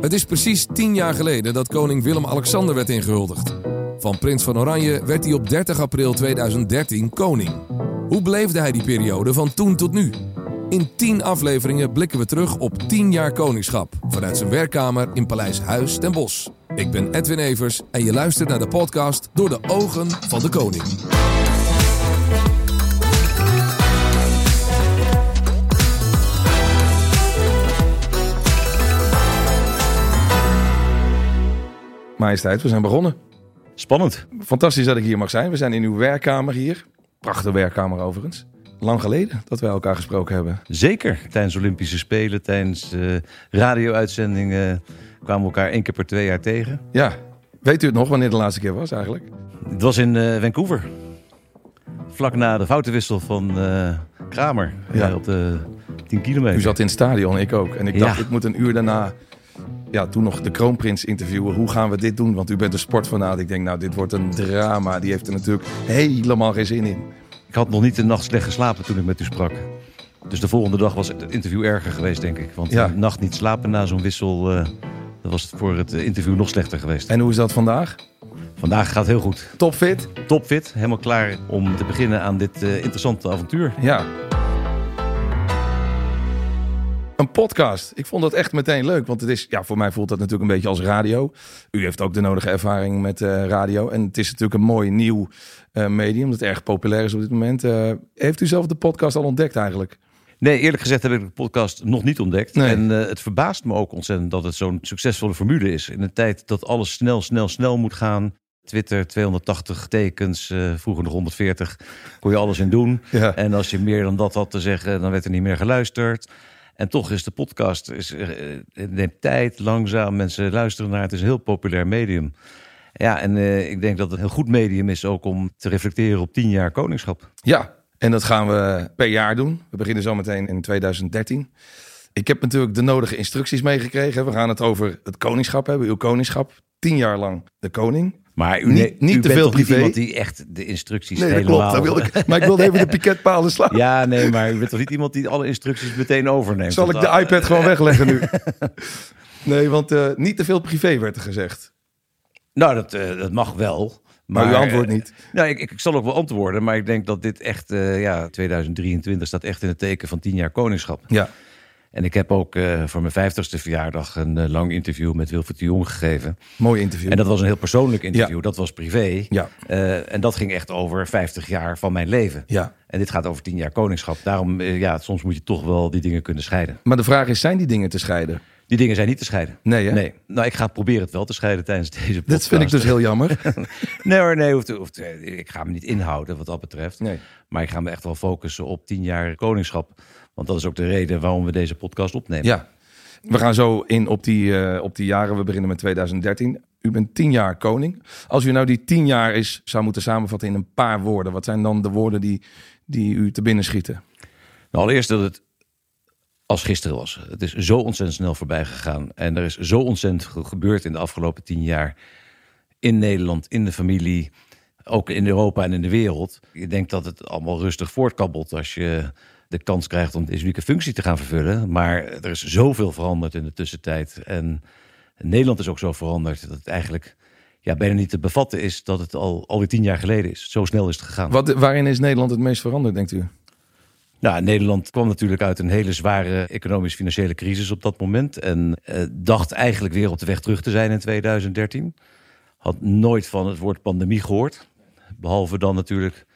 Het is precies tien jaar geleden dat koning Willem-Alexander werd ingehuldigd. Van prins van Oranje werd hij op 30 april 2013 koning. Hoe beleefde hij die periode van toen tot nu? In 10 afleveringen blikken we terug op 10 jaar koningschap vanuit zijn werkkamer in Paleis Huis ten Bosch. Ik ben Edwin Evers en je luistert naar de podcast Door de ogen van de koning. Majesteit, we zijn begonnen. Spannend. Fantastisch dat ik hier mag zijn. We zijn in uw werkkamer hier. Prachtige werkkamer overigens. Lang geleden dat wij elkaar gesproken hebben. Zeker. Tijdens Olympische Spelen, tijdens uh, radio-uitzendingen kwamen we elkaar één keer per twee jaar tegen. Ja. Weet u het nog wanneer de laatste keer was eigenlijk? Het was in uh, Vancouver. Vlak na de foutenwissel van uh, Kramer ja. op de 10 kilometer. U zat in het stadion, ik ook. En ik dacht, ja. ik moet een uur daarna ja, toen nog de kroonprins interviewen. Hoe gaan we dit doen? Want u bent een sportfanaat. Ik denk, nou, dit wordt een drama. Die heeft er natuurlijk helemaal geen zin in. Ik had nog niet de nacht slecht geslapen toen ik met u sprak. Dus de volgende dag was het interview erger geweest, denk ik. Want ja. de nacht niet slapen na zo'n wissel, uh, dat was voor het interview nog slechter geweest. En hoe is dat vandaag? Vandaag gaat heel goed. Topfit? Topfit, helemaal klaar om te beginnen aan dit uh, interessante avontuur. Ja, een podcast. Ik vond dat echt meteen leuk. Want het is, ja, voor mij voelt dat natuurlijk een beetje als radio. U heeft ook de nodige ervaring met uh, radio. En het is natuurlijk een mooi nieuw uh, medium dat erg populair is op dit moment. Uh, heeft u zelf de podcast al ontdekt eigenlijk? Nee, eerlijk gezegd heb ik de podcast nog niet ontdekt. Nee. En het verbaast me ook ontzettend dat het zo'n succesvolle formule is. In een tijd dat alles snel, snel, snel moet gaan. Twitter 280 tekens, uh, vroeger nog 140, kon je alles in doen. Ja. En als je meer dan dat had te zeggen, dan werd er niet meer geluisterd. En toch is de podcast, is, uh, het neemt tijd, langzaam, mensen luisteren naar het, is een heel populair medium. Ja, en uh, ik denk dat het een heel goed medium is ook om te reflecteren op tien jaar koningschap. Ja, en dat gaan we per jaar doen. We beginnen zometeen in 2013. Ik heb natuurlijk de nodige instructies meegekregen. We gaan het over het koningschap hebben, uw koningschap. Tien jaar lang de koning. Maar u, niet, niet u te veel privé. iemand die echt de instructies nee, helemaal... dat klopt. ik, maar ik wilde even de piketpalen slaan. Ja, nee, maar u bent toch niet iemand die alle instructies meteen overneemt? Zal ik de iPad gewoon wegleggen nu? nee, want uh, niet te veel privé werd er gezegd. Nou, dat, uh, dat mag wel. Maar, maar u antwoordt niet. Nou, ik, ik, zal ook wel antwoorden, maar ik denk dat dit echt, ja, 2023 staat echt in het teken van tien jaar koningschap. Ja. En ik heb ook uh, voor mijn vijftigste verjaardag een uh, lang interview met Wilfried de Jong gegeven. Mooi interview. En dat was een heel persoonlijk interview. Ja. Dat was privé. Ja. Uh, en dat ging echt over 50 jaar van mijn leven. Ja. En dit gaat over 10 jaar koningschap. Daarom, ja, soms moet je toch wel die dingen kunnen scheiden. Maar de vraag is, zijn die dingen te scheiden? Die dingen zijn niet te scheiden. Nee, hè? Nee. Nou, ik ga proberen het wel te scheiden tijdens deze podcast. Dat vind ik dus heel jammer. nee hoor, nee. Hoeft, hoeft, ik ga me niet inhouden wat dat betreft. Nee. Maar ik ga me echt wel focussen op 10 jaar koningschap. Want dat is ook de reden waarom we deze podcast opnemen. Ja, we gaan zo in op die, uh, op die jaren. We beginnen met 2013. U bent tien jaar koning. Als u nou die tien jaar is, zou moeten samenvatten in een paar woorden. Wat zijn dan de woorden die, die u te binnen schieten? Nou, allereerst dat het als gisteren was. Het is zo ontzettend snel voorbij gegaan. En er is zo ontzettend gebeurd in de afgelopen tien jaar. In Nederland, in de familie, ook in Europa en in de wereld. Ik denk dat het allemaal rustig voortkabbelt als je de kans krijgt om deze unieke functie te gaan vervullen. Maar er is zoveel veranderd in de tussentijd. En Nederland is ook zo veranderd dat het eigenlijk ja, bijna niet te bevatten is dat het al alweer tien jaar geleden is. Zo snel is het gegaan. Wat, waarin is Nederland het meest veranderd, denkt u? Nou, Nederland kwam natuurlijk uit een hele zware economisch-financiële crisis op dat moment. En eh, dacht eigenlijk weer op de weg terug te zijn in 2013. Had nooit van het woord pandemie gehoord. Behalve dan natuurlijk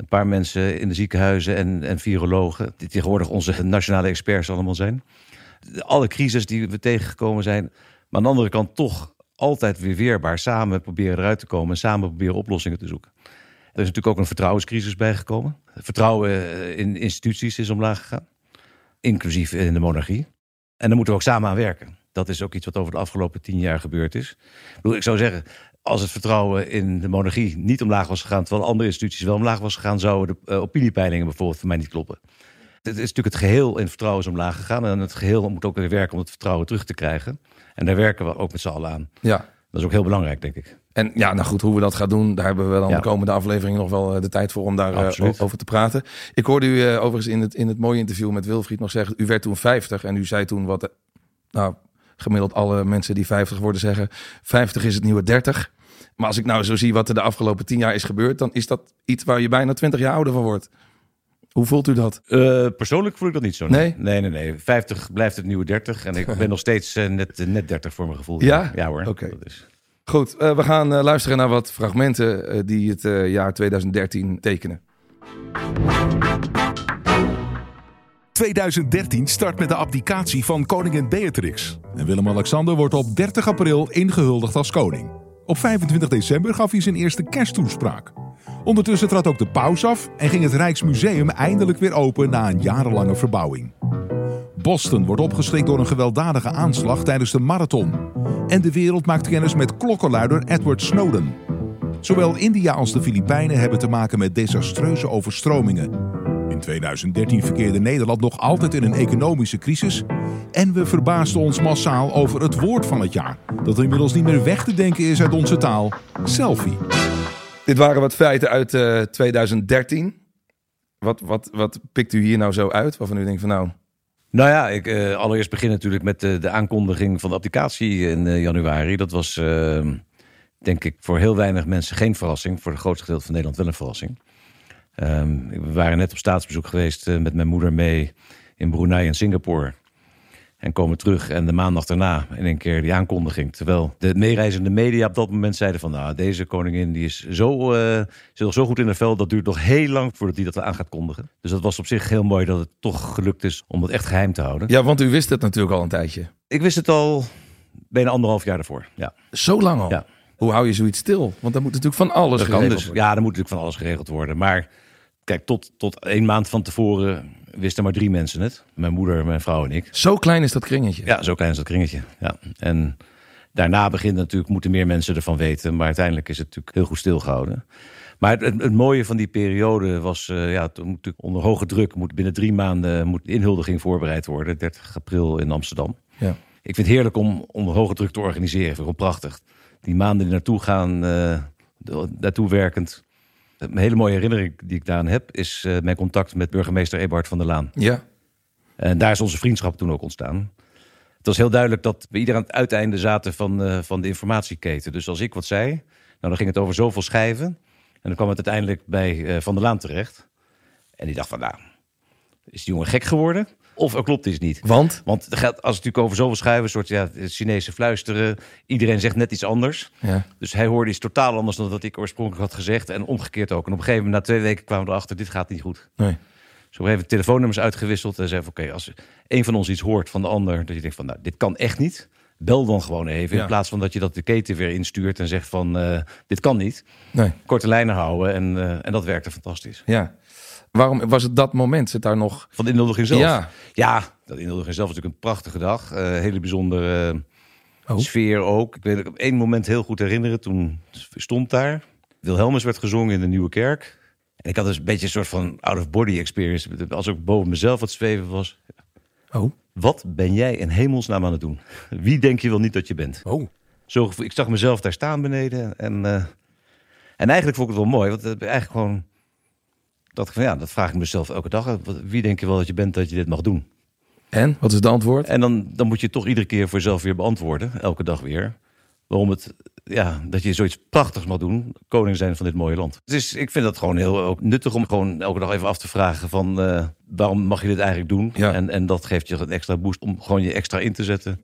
een paar mensen in de ziekenhuizen en, en virologen, die tegenwoordig onze nationale experts allemaal zijn. Alle crisis die we tegengekomen zijn, maar aan de andere kant toch altijd weer weerbaar samen proberen eruit te komen en samen proberen oplossingen te zoeken. Er is natuurlijk ook een vertrouwenscrisis bijgekomen. Vertrouwen in instituties is omlaag gegaan, inclusief in de monarchie. En daar moeten we ook samen aan werken. Dat is ook iets wat over de afgelopen tien jaar gebeurd is. Ik, ik zou zeggen, als het vertrouwen in de monarchie niet omlaag was gegaan, terwijl andere instituties wel omlaag was gegaan, zouden de uh, opiniepeilingen bijvoorbeeld voor mij niet kloppen. Het is natuurlijk het geheel in het vertrouwen is omlaag gegaan. En het geheel moet ook weer werken om het vertrouwen terug te krijgen. En daar werken we ook met z'n allen aan. Ja. Dat is ook heel belangrijk, denk ik. En ja, nou goed, hoe we dat gaan doen, daar hebben we dan ja. de komende aflevering nog wel de tijd voor om daar uh, over te praten. Ik hoorde u uh, overigens in het, in het mooie interview met Wilfried nog zeggen, u werd toen 50 en u zei toen wat, nou, gemiddeld alle mensen die 50 worden zeggen, 50 is het nieuwe 30. Maar als ik nou zo zie wat er de afgelopen 10 jaar is gebeurd, dan is dat iets waar je bijna 20 jaar ouder van wordt. Hoe voelt u dat? Uh, persoonlijk voel ik dat niet zo. Nee? Nee, nee, nee. 50 blijft het nieuwe 30. En ik ben nog steeds uh, net, net 30 voor mijn gevoel. Ja? Ja hoor. Oké. Okay. Goed, uh, we gaan luisteren naar wat fragmenten die het jaar 2013 tekenen. 2013 start met de abdicatie van koningin Beatrix. En Willem-Alexander wordt op 30 april ingehuldigd als koning. Op 25 december gaf hij zijn eerste kersttoespraak. Ondertussen trad ook de paus af en ging het Rijksmuseum eindelijk weer open na een jarenlange verbouwing. Boston wordt opgeschrikt door een gewelddadige aanslag tijdens de marathon. En de wereld maakt kennis met klokkenluider Edward Snowden. Zowel India als de Filipijnen hebben te maken met desastreuze overstromingen. In 2013 verkeerde Nederland nog altijd in een economische crisis. En we verbaasden ons massaal over het woord van het jaar. Dat inmiddels niet meer weg te denken is uit onze taal: selfie. Dit waren wat feiten uit uh, 2013. Wat, wat, wat pikt u hier nou zo uit? Waarvan u denkt van nou. Nou ja, ik uh, allereerst begin natuurlijk met de, de aankondiging van de applicatie in uh, januari. Dat was denk ik voor heel weinig mensen geen verrassing. Voor het grootste gedeelte van Nederland wel een verrassing. Um, we waren net op staatsbezoek geweest uh, met mijn moeder mee in Brunei en Singapore. En komen terug en de maandag daarna in een keer die aankondiging. Terwijl de meereizende media op dat moment zeiden van... nou, deze koningin die is zo, uh, zit nog zo goed in het veld... dat duurt nog heel lang voordat hij dat aan gaat kondigen. Dus dat was op zich heel mooi dat het toch gelukt is om het echt geheim te houden. Ja, want u wist het natuurlijk al een tijdje. Ik wist het al bijna anderhalf jaar daarvoor, ja. Zo lang al? Ja. Hoe hou je zoiets stil? Want dan moet natuurlijk van alles dat geregeld dus, worden. Ja, dan moet natuurlijk van alles geregeld worden. Maar kijk, tot, tot een maand van tevoren wisten maar drie mensen het. Mijn moeder, mijn vrouw en ik. Zo klein is dat kringetje? Ja, zo klein is dat kringetje. Ja. En daarna begint natuurlijk, moeten meer mensen ervan weten. Maar uiteindelijk is het natuurlijk heel goed stilgehouden. Maar het, het, mooie van die periode was, uh, ja, toen moet onder hoge druk, moet binnen drie maanden moet inhuldiging voorbereid worden. 30 april in Amsterdam. Ja. Ik vind het heerlijk om onder hoge druk te organiseren. Gewoon prachtig. Die maanden die naartoe gaan, uh, daartoe werkend. Een hele mooie herinnering die ik daaraan heb, is uh, mijn contact met burgemeester Eberhard van der Laan. Ja. En daar is onze vriendschap toen ook ontstaan. Het was heel duidelijk dat we ieder aan het uiteinde zaten van, uh, van de informatieketen. Dus als ik wat zei, nou, dan ging het over zoveel schijven. En dan kwam het uiteindelijk bij uh, Van der Laan terecht. En die dacht van, nou, is die jongen gek geworden? Of er klopt iets niet. Want? Want het gaat, als het natuurlijk over zoveel schrijven, een soort ja, Chinese fluisteren. Iedereen zegt net iets anders. Ja. Dus hij hoorde iets totaal anders dan wat ik oorspronkelijk had gezegd. En omgekeerd ook. En op een gegeven moment, na twee weken, kwamen we erachter, dit gaat niet goed. Nee. Zo hebben we telefoonnummers uitgewisseld. En zeiden oké, okay, als een van ons iets hoort van de ander, dat je denkt van, nou, dit kan echt niet. Bel dan gewoon even. Ja. In plaats van dat je dat de keten weer instuurt en zegt van, uh, dit kan niet. Nee. Korte lijnen houden. En, uh, en dat werkte fantastisch. Ja. Waarom was het dat moment? Zit daar nog... Van de inhuldiging zelf? Ja. Ja, dat inhuldiging zelf was natuurlijk een prachtige dag. Uh, hele bijzondere oh. sfeer ook. Ik weet het op één moment heel goed herinneren. Toen stond daar. Wilhelmus werd gezongen in de Nieuwe Kerk. En ik had dus een beetje een soort van out-of-body experience. Als ik boven mezelf wat zweven was. Oh. Wat ben jij in hemelsnaam aan het doen? Wie denk je wel niet dat je bent? Oh. Zo, ik zag mezelf daar staan beneden. En, uh, en eigenlijk vond ik het wel mooi. Want het eigenlijk gewoon dat ik van ja, dat vraag ik mezelf elke dag. Wie denk je wel dat je bent dat je dit mag doen? En wat is het antwoord? En dan, dan moet je toch iedere keer voor jezelf weer beantwoorden, elke dag weer. Waarom het, ja, dat je zoiets prachtigs mag doen, koning zijn van dit mooie land. Dus ik vind dat gewoon heel ook nuttig om gewoon elke dag even af te vragen van uh, waarom mag je dit eigenlijk doen? Ja. En, en dat geeft je een extra boost om gewoon je extra in te zetten.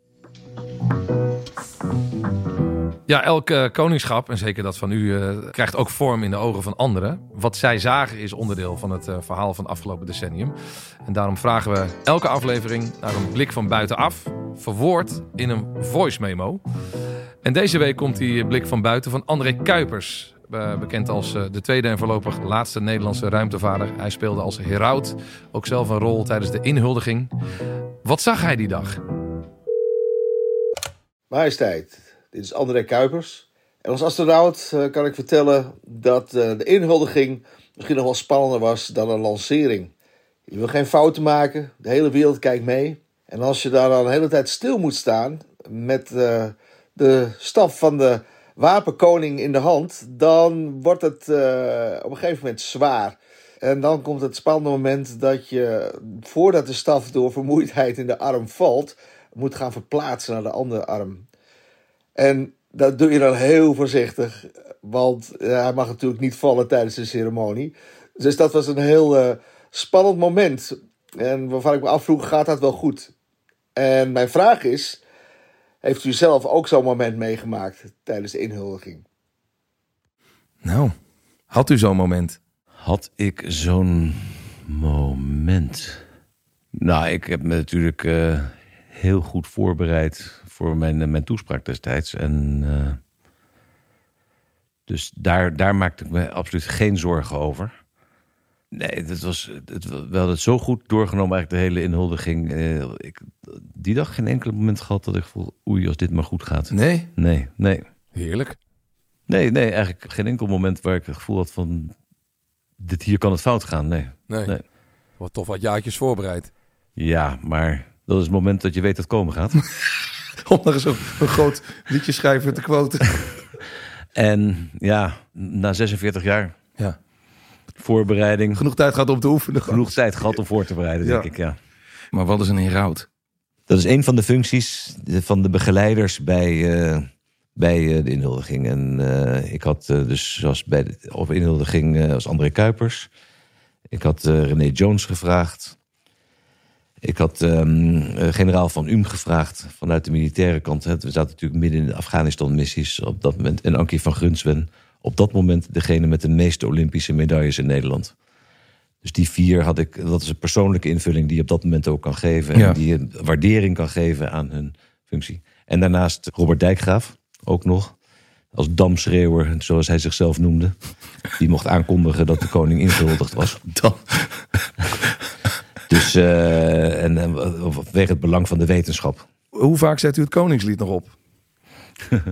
Ja, elk uh, koningschap, en zeker dat van u, uh, krijgt ook vorm in de ogen van anderen. Wat zij zagen is onderdeel van het uh, verhaal van het afgelopen decennium. En daarom vragen we elke aflevering naar een blik van buitenaf, verwoord in een voice memo. En deze week komt die blik van buiten van André Kuipers. bekend als de tweede en voorlopig laatste Nederlandse ruimtevaarder. Hij speelde als heraut ook zelf een rol tijdens de inhuldiging. Wat zag hij die dag? Majesteit, dit is André Kuipers. En als astronaut uh, kan ik vertellen dat uh, de inhuldiging misschien nog wel spannender was dan een lancering. Je wil geen fouten maken, de hele wereld kijkt mee. En als je daar dan een hele tijd stil moet staan met uh, de staf van de wapenkoning in de hand, dan wordt het op een gegeven moment zwaar. En dan komt het spannende moment dat je, voordat de staf door vermoeidheid in de arm valt, moet gaan verplaatsen naar de andere arm. En dat doe je dan heel voorzichtig, want hij mag natuurlijk niet vallen tijdens de ceremonie. Dus dat was een heel uh, spannend moment. En waarvan ik me afvroeg, gaat dat wel goed? En mijn vraag is, heeft u zelf ook zo'n moment meegemaakt tijdens de inhuldiging? Nou, had u zo'n moment? Had ik zo'n moment? Nou, ik heb me natuurlijk uh, heel goed voorbereid voor mijn, mijn toespraak destijds. En uh, dus daar, daar maakte ik me absoluut geen zorgen over. Nee, dat was, het, we hadden het zo goed doorgenomen, eigenlijk de hele inhuldiging. Uh, ik, die dag geen enkel moment gehad dat ik voel, oei, als dit maar goed gaat. Nee? Nee, nee. Heerlijk. Nee, nee, eigenlijk geen enkel moment waar ik het gevoel had van, dit hier kan het fout gaan. Nee. Nee. nee. Wat toch wat jaartjes voorbereid. Ja, maar dat is het moment dat je weet dat het komen gaat. Om nog eens een, een groot liedje schrijven te quoten. en ja, na 46 jaar. Ja. Voorbereiding. Genoeg tijd gehad om te oefenen. Genoeg tijd gehad om voor te bereiden, denk ik, ja. Maar wat is een heraut? Dat is een van de functies van de begeleiders bij, uh, bij uh, de inhuldiging. En uh, ik had dus, zoals bij de op inhuldiging, als André Kuipers. Ik had René Jones gevraagd. Ik had um, generaal Van Um gevraagd vanuit de militaire kant. We zaten natuurlijk midden in de Afghanistan-missies op dat moment. En Ankie van Grunsven, op dat moment degene met de meeste Olympische medailles in Nederland. Dus die vier had ik, dat is een persoonlijke invulling die je op dat moment ook kan geven. En Ja. die waardering kan geven aan hun functie. En daarnaast Robert Dijkgraaf, ook nog. Als damschreeuwer, zoals hij zichzelf noemde. Die mocht aankondigen dat de koning ingehuldigd was. Dan. Dus, en, en vanwege het belang van de wetenschap. Hoe vaak zet u het Koningslied nog op?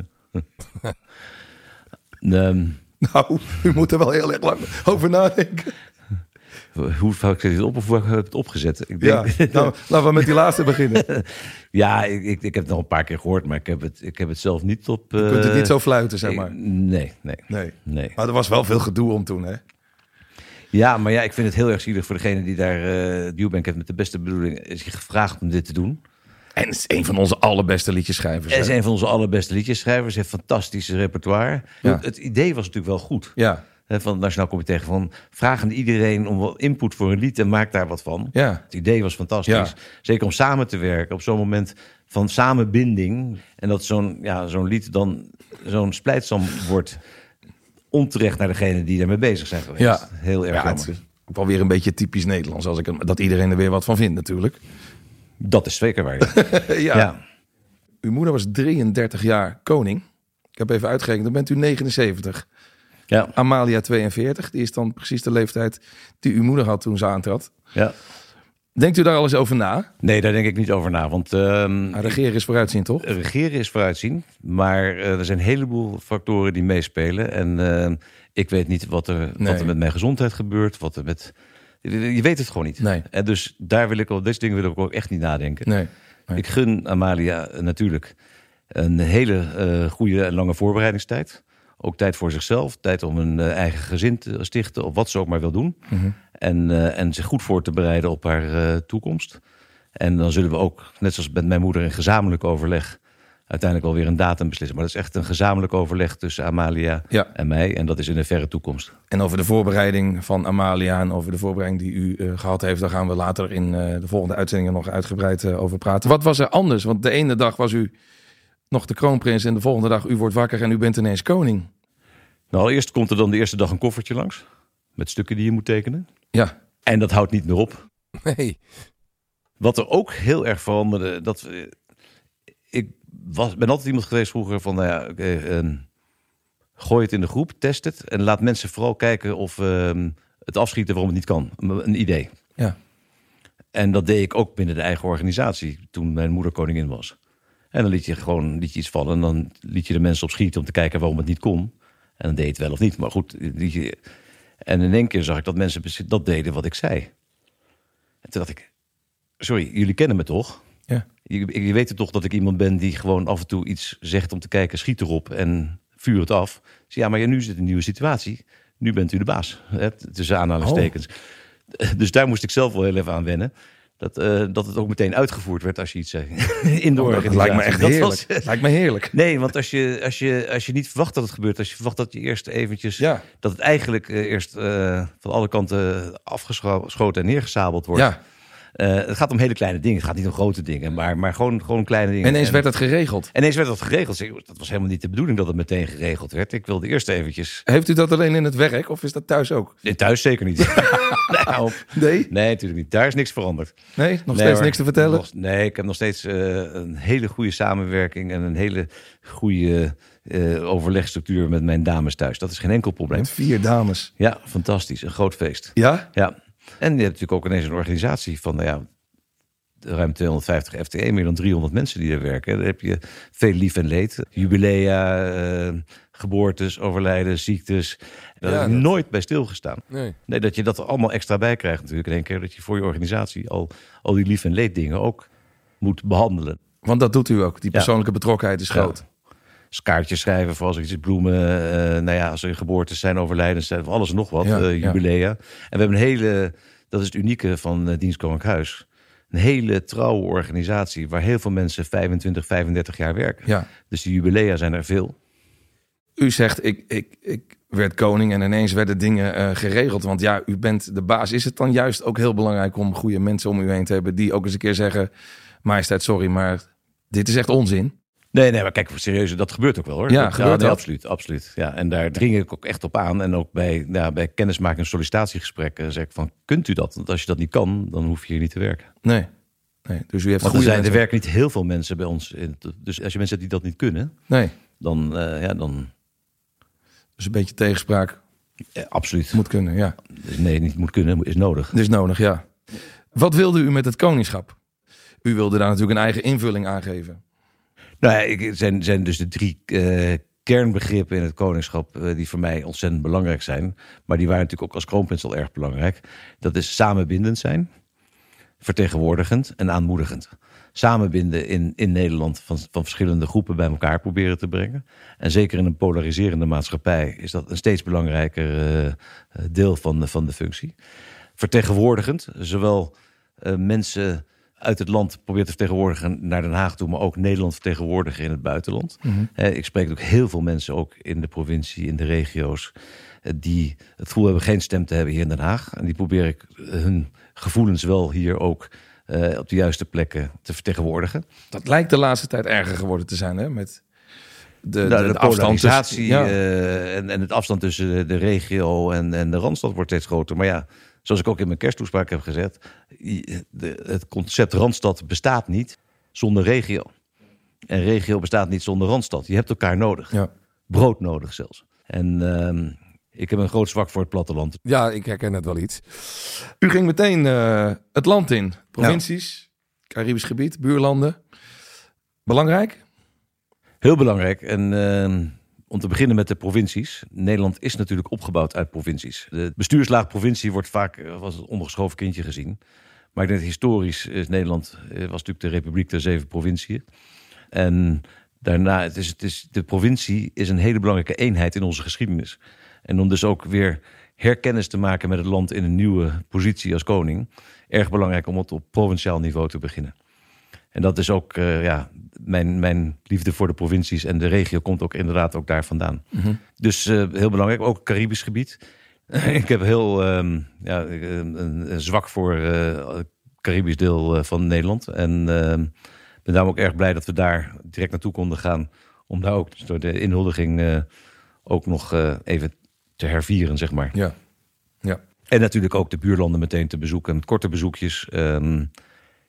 Ehm, Nou, u moet er wel heel erg lang over nadenken. hoe vaak zet je het op of hoe vaak heb je het opgezet? Ik Ja, nou, laten we met die laatste beginnen. ja, ik, ik, ik heb het nog een paar keer gehoord, maar ik heb het, ik heb het zelf niet op. Je kunt het eh, niet zo fluiten, zeg ik- maar. nee, nee, Nee. nee. Maar er was wel veel gedoe om toen, hè? Ja, maar ja, ik vind het heel erg zielig voor degene die daar uh, Dubank heeft met de beste bedoeling is je gevraagd om dit te doen. En het is een van onze allerbeste liedjeschrijvers. Hij is een van onze allerbeste liedjesschrijvers, heeft fantastisch repertoire. Ja. Het idee was natuurlijk wel goed. Ja, van het Nationaal Comité van vraag aan iedereen om wat input voor een lied en maak daar wat van. ja. Het idee was fantastisch. Ja. Zeker om samen te werken op zo'n moment van samenbinding. En dat zo'n ja, zo'n lied dan zo'n splijtsam wordt onterecht naar degene die ermee bezig zijn geweest. Ja. Heel erg ja jammer. het is ook wel weer een beetje typisch Nederlands. Als ik, hem- dat iedereen er weer wat van vindt, natuurlijk. Dat is zeker waar. ja. ja. ja. Uw moeder was 33 jaar koning. Ik heb even uitgerekend, dan bent u 79. Ja. Amalia 42, die is dan precies de leeftijd die uw moeder had toen ze aantrad. ja. Denkt u daar al eens over na? Nee, daar denk ik niet over na. Want ehm, Maar regeren is vooruitzien, toch? regeren is vooruitzien. Maar eh, er zijn een heleboel factoren die meespelen. En eh, ik weet niet wat er, Nee. wat er met mijn gezondheid gebeurt. Wat er met... Je weet het gewoon niet. Nee. En dus daar wil ik op deze dingen wil ik ook echt niet nadenken. Nee. Nee. Ik gun Amalia eh, natuurlijk een hele eh, goede en lange voorbereidingstijd. Ook tijd voor zichzelf, tijd om een eh, eigen gezin te stichten, of wat ze ook maar wil doen. Mhm. En, eh, en zich goed voor te bereiden op haar eh, toekomst. En dan zullen we ook, net zoals met mijn moeder, in gezamenlijk overleg uiteindelijk alweer een datum beslissen. Maar dat is echt een gezamenlijk overleg tussen Amalia Ja. en mij. En dat is in de verre toekomst. En over de voorbereiding van Amalia en over de voorbereiding die u eh, gehad heeft, daar gaan we later in de volgende uitzendingen nog uitgebreid over praten. Wat was er anders? Want de ene dag was u nog de kroonprins en de volgende dag u wordt wakker en u bent ineens koning. Nou, allereerst komt er dan de eerste dag een koffertje langs. Met stukken die je moet tekenen. Ja, En dat houdt niet meer op. Nee. Wat er ook heel erg veranderde, dat ik was, ben altijd iemand geweest vroeger van, nou ja, oké, ehm, gooi het in de groep, test het en laat mensen vooral kijken of ehm, het afschieten waarom het niet kan. Een, een idee. ja, En dat deed ik ook binnen de eigen organisatie toen mijn moeder koningin was. En dan liet je gewoon liet je iets vallen en dan liet je de mensen op schieten om te kijken waarom het niet kon. En dan deed het wel of niet. Maar goed, je... en in één keer zag ik dat mensen dat deden wat ik zei. En toen dacht ik, sorry, jullie kennen me toch? ja. Je, je weet toch dat ik iemand ben die gewoon af en toe iets zegt om te kijken, schiet erop en vuur het af. Dus ja, maar ja, nu het een nieuwe situatie. Nu bent u de baas. Hè, tussen aanhalingstekens. Dus daar moest ik zelf wel heel even aan wennen. Dat, eh, dat het ook meteen uitgevoerd werd als je iets zei. in de Oh, organisatie. lijkt me echt Dat heerlijk. was- lijkt me heerlijk. Nee, want als je, als, je, als je niet verwacht dat het gebeurt, als je verwacht dat je eerst eventjes, Ja, dat het eigenlijk eh, eerst eh, van alle kanten afgeschoten en neergezabeld wordt. ja. Eh, het gaat om hele kleine dingen, het gaat niet om grote dingen, maar, maar gewoon, gewoon kleine dingen. En ineens En- werd het geregeld. en ineens werd dat geregeld. Dat was helemaal niet de bedoeling dat het meteen geregeld werd. Ik wilde eerst eventjes... Heeft u dat alleen in het werk of is dat thuis ook? Nee, thuis zeker niet. nou, Nee? nee, natuurlijk niet. Daar is niks veranderd. Nee? Nog Nee, steeds hoor. niks te vertellen? Nog- nee, ik heb nog steeds eh, een hele goede samenwerking en een hele goede eh, overlegstructuur met mijn dames thuis. Dat is geen enkel probleem. Met vier dames. Ja, fantastisch. Een groot feest. Ja? Ja. En je hebt natuurlijk ook ineens een organisatie van, nou ja, ruim 250 FTE, meer dan 300 mensen die er werken. Daar heb je veel lief en leed. Jubilea, eh, geboortes, overlijden, ziektes. Daar Ja, heb ik dat- nooit bij stilgestaan. Nee. Nee, dat je dat er allemaal extra bij krijgt natuurlijk. In één keer dat je voor je organisatie al, al die lief en leed dingen ook moet behandelen. Want dat doet u ook. Die Ja. persoonlijke betrokkenheid is Ja. Dus kaartjes schrijven voor als er iets is, bloemen. eh, nou ja, als er geboortes zijn, overlijdens zijn, alles en nog wat. Ja, eh, ja. jubilea. En we hebben een hele, dat is het unieke van uh, Dienst Koninklijk Huis. Een hele trouwe organisatie waar heel veel mensen 25, 35 jaar werken. Ja. Dus die jubilea zijn er veel. U zegt, ik, ik, ik werd koning en ineens werden dingen eh, geregeld. Want ja, u bent de baas. Is het dan juist ook heel belangrijk om goede mensen om u heen te hebben... die ook eens een keer zeggen, majesteit, sorry, maar dit is echt onzin? Nee, nee, maar kijk, serieus, dat gebeurt ook wel hoor. Ja, dat, gebeurt nee, absoluut, absoluut. Ja, en daar dring ik ook echt op aan. En ook bij, ja, bij kennismaking en sollicitatiegesprekken zeg ik van, kunt u dat? Want als je dat niet kan, dan hoef je hier niet te werken. Nee. nee. Dus u heeft Want er, zijn, er werken niet heel veel mensen bij ons. In dus als je mensen hebt die dat niet kunnen, Nee, dan, eh, ja, dan dus een beetje tegenspraak eh, absoluut. moet kunnen, ja. Dus nee, niet moet kunnen, is nodig. Is nodig, ja. Wat wilde u met het koningschap? U wilde daar natuurlijk een eigen invulling aan geven. Nou zijn, zijn dus de drie eh, kernbegrippen in het koningschap eh, die voor mij ontzettend belangrijk zijn. Maar die waren natuurlijk ook als kroonprins al erg belangrijk. Dat is samenbindend zijn, vertegenwoordigend en aanmoedigend. Samenbinden in, in Nederland van, van verschillende groepen bij elkaar proberen te brengen. En zeker in een polariserende maatschappij is dat een steeds belangrijker eh, deel van van de functie. Vertegenwoordigend, zowel mensen uit het land probeert te vertegenwoordigen naar Den Haag toe, maar ook Nederland vertegenwoordigen in het buitenland. Eh, ik spreek ook heel veel mensen, ook in de provincie, in de regio's, eh, die het gevoel hebben geen stem te hebben hier in Den Haag. En die probeer ik hun gevoelens wel hier ook eh, op de juiste plekken te vertegenwoordigen. Dat lijkt de laatste tijd erger geworden te zijn, hè? Met de, Nou, de, de, tussen- Ja. eh, en, en het afstand tussen de, de regio en, en de Randstad wordt steeds groter. Maar ja, zoals ik ook in mijn kersttoespraak heb gezet, het concept Randstad bestaat niet zonder regio. En regio bestaat niet zonder Randstad. Je hebt elkaar nodig. Ja. Brood nodig zelfs. En ehm, ik heb een groot zwak voor het platteland. Ja, ik herken het wel iets. U ging meteen eh, het land in. Provincies, Caribisch gebied, buurlanden. Belangrijk? Heel belangrijk. En ehm, om te beginnen met de provincies. Nederland is natuurlijk opgebouwd uit provincies. De bestuurslaag provincie wordt vaak eh, als een ondergeschoven kindje gezien. Maar ik denk historisch is Nederland eh, was natuurlijk de Republiek der Zeven Provinciën. En daarna, het is, het is, de provincie is een hele belangrijke eenheid in onze geschiedenis. En om dus ook weer herkennis te maken met het land in een nieuwe positie als koning. Erg belangrijk om het op provinciaal niveau te beginnen. En dat is ook, eh, ja, mijn, mijn liefde voor de provincies en de regio komt ook inderdaad ook daar vandaan. Dus eh, heel belangrijk, ook het Caribisch gebied. ik heb heel ehm, ja, eh, een, een zwak voor eh, het Caribisch deel eh, van Nederland. En ehm, ben daarom ook erg blij dat we daar direct naartoe konden gaan. Om daar ook dus door de inhuldiging eh, ook nog eh, even te hervieren, zeg maar. Ja. Ja. En natuurlijk ook de buurlanden meteen te bezoeken met korte bezoekjes. Ehm,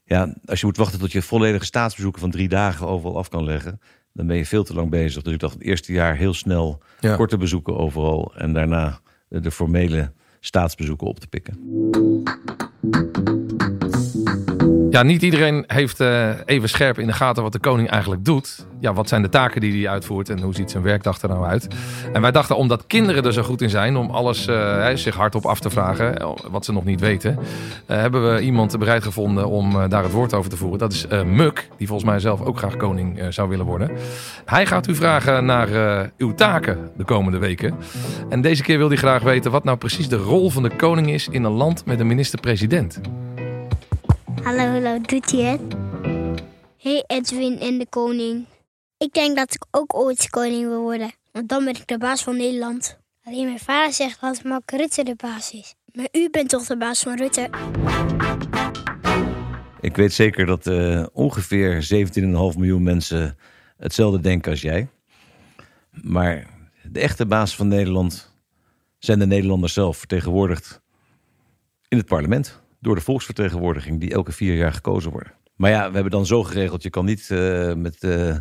ja, als je moet wachten tot je volledige staatsbezoeken van drie dagen overal af kan leggen, dan ben je veel te lang bezig. Dus ik dacht het eerste jaar heel snel Ja. korte bezoeken overal en daarna de, de formele staatsbezoeken op te pikken. Ja, niet iedereen heeft eh, even scherp in de gaten wat de koning eigenlijk doet. Ja, wat zijn de taken die hij uitvoert en hoe ziet zijn werkdag er nou uit? En wij dachten, omdat kinderen er zo goed in zijn om alles hè, zich hardop af te vragen, eh, wat ze nog niet weten, hebben we iemand bereid gevonden om daar het woord over te voeren. Dat is Muk, die volgens mij zelf ook graag koning zou willen worden. Hij gaat u vragen naar uw taken de komende weken. En deze keer wil hij graag weten wat nou precies de rol van de koning is in een land met een minister-president. Hallo, hallo, doet hij het? Hey Edwin en de koning. Ik denk dat ik ook ooit koning wil worden. Want dan ben ik de baas van Nederland. Alleen mijn vader zegt dat Mark Rutte de baas is. Maar u bent toch de baas van Rutte? Ik weet zeker dat uh, ongeveer 17,5 miljoen mensen hetzelfde denken als jij. Maar de echte baas van Nederland zijn de Nederlanders zelf, vertegenwoordigd in het parlement. Door de volksvertegenwoordiging, die elke vier jaar gekozen worden. Maar ja, we hebben dan zo geregeld, je kan niet uh, met uh,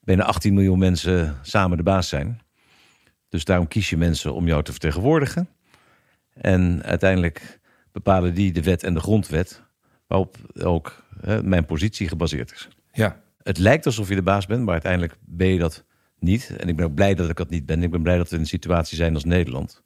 bijna 18 miljoen mensen samen de baas zijn. Dus daarom kies je mensen om jou te vertegenwoordigen. En uiteindelijk bepalen die de wet en de grondwet, waarop ook hè, mijn positie gebaseerd is. Ja. Het lijkt alsof je de baas bent, maar uiteindelijk ben je dat niet. En ik ben ook blij dat ik dat niet ben. Ik ben blij dat we in een situatie zijn als Nederland.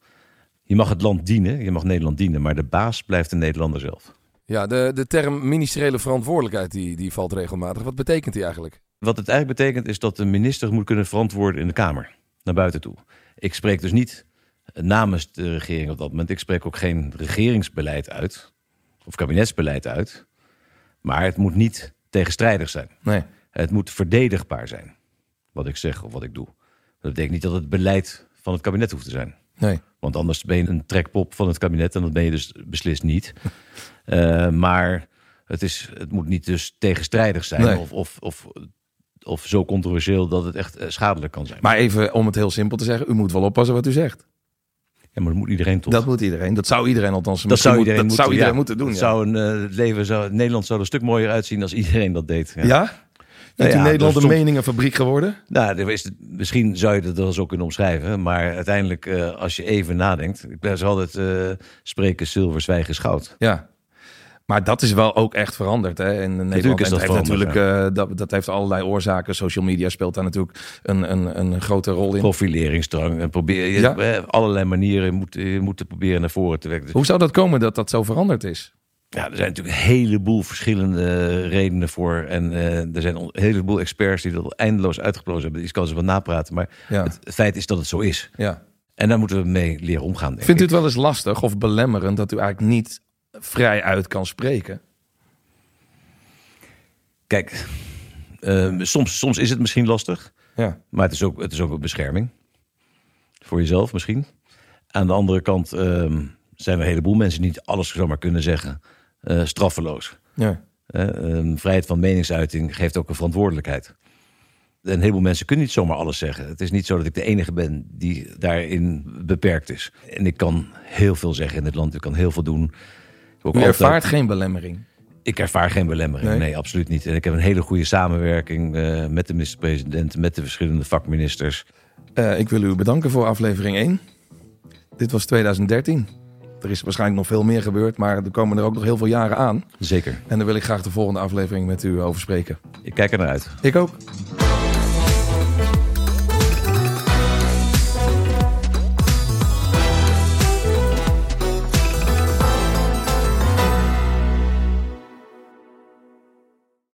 Je mag het land dienen, je mag Nederland dienen, maar de baas blijft de Nederlander zelf. Ja, de, de term ministeriële verantwoordelijkheid die, die valt regelmatig. Wat betekent die eigenlijk? Wat het eigenlijk betekent is dat de minister moet kunnen verantwoorden in de Kamer, naar buiten toe. Ik spreek dus niet namens de regering op dat moment. Ik spreek ook geen regeringsbeleid uit, of kabinetsbeleid uit. Maar het moet niet tegenstrijdig zijn. Nee. Het moet verdedigbaar zijn, wat ik zeg of wat ik doe. Dat betekent niet dat het beleid van het kabinet hoeft te zijn. Nee. Want anders ben je een trekpop van het kabinet en dat ben je dus beslist niet. uh, maar het, is, het moet niet dus tegenstrijdig zijn Nee. of, of, of, of zo controversieel dat het echt eh, schadelijk kan zijn. Maar even om het heel simpel te zeggen, u moet wel oppassen wat u zegt. ja, maar dat moet iedereen toch? Dat moet iedereen. Dat zou iedereen althans. dat zou moet- iedereen, dat moeten, zou iedereen ja. moeten doen. Ja. Zou een, eh, leven zou, Nederland zou er een stuk mooier uitzien als iedereen dat deed. Ja. Ja? Is ja, Nederland dus een meningenfabriek geworden? Nou, is, misschien zou je dat wel zo kunnen omschrijven. Maar uiteindelijk, eh, als je even nadenkt. Ik ben altijd eh, spreken zilver, zwijgen, goud. Ja. Maar dat is wel ook echt veranderd hè, in Nederland. is En dat heeft natuurlijk, eh, dat, dat heeft allerlei oorzaken. Social media speelt daar natuurlijk een, een, een grote rol in. Profileringsdrang. En probeer je Ja. allerlei manieren je moet, proberen naar voren te werken. Hoe zou dat komen dat dat zo veranderd is? Ja, er zijn natuurlijk een heleboel verschillende redenen voor. En eh, er zijn een heleboel experts die dat eindeloos uitgeplozen hebben. Die kan ze wel napraten. Maar Ja. het feit is dat het zo is. Ja. En daar moeten we mee leren omgaan. Vindt u het wel eens lastig of belemmerend dat u eigenlijk niet vrij uit kan spreken? Kijk, eh, soms, soms is het misschien lastig. Ja. Maar het is ook, het is ook een bescherming. Voor jezelf misschien. Aan de andere kant ehm, zijn er een heleboel mensen die niet alles zomaar kunnen zeggen. Eh, straffeloos. ja. Eh, vrijheid van meningsuiting geeft ook een verantwoordelijkheid. En een heleboel mensen kunnen niet zomaar alles zeggen. Het is niet zo dat ik de enige ben die daarin beperkt is. En ik kan heel veel zeggen in het land. Ik kan heel veel doen. Ik ook U altijd- ervaart geen belemmering. ik ervaar geen belemmering. Nee? Nee, absoluut niet. En ik heb een hele goede samenwerking eh, met de minister-president, met de verschillende vakministers. Ik wil u bedanken voor aflevering 1. Dit was 2013. Er is waarschijnlijk nog veel meer gebeurd, maar er komen er ook nog heel veel jaren aan. Zeker. En daar wil ik graag de volgende aflevering met u over spreken. Ik kijk er naar uit. Ik ook.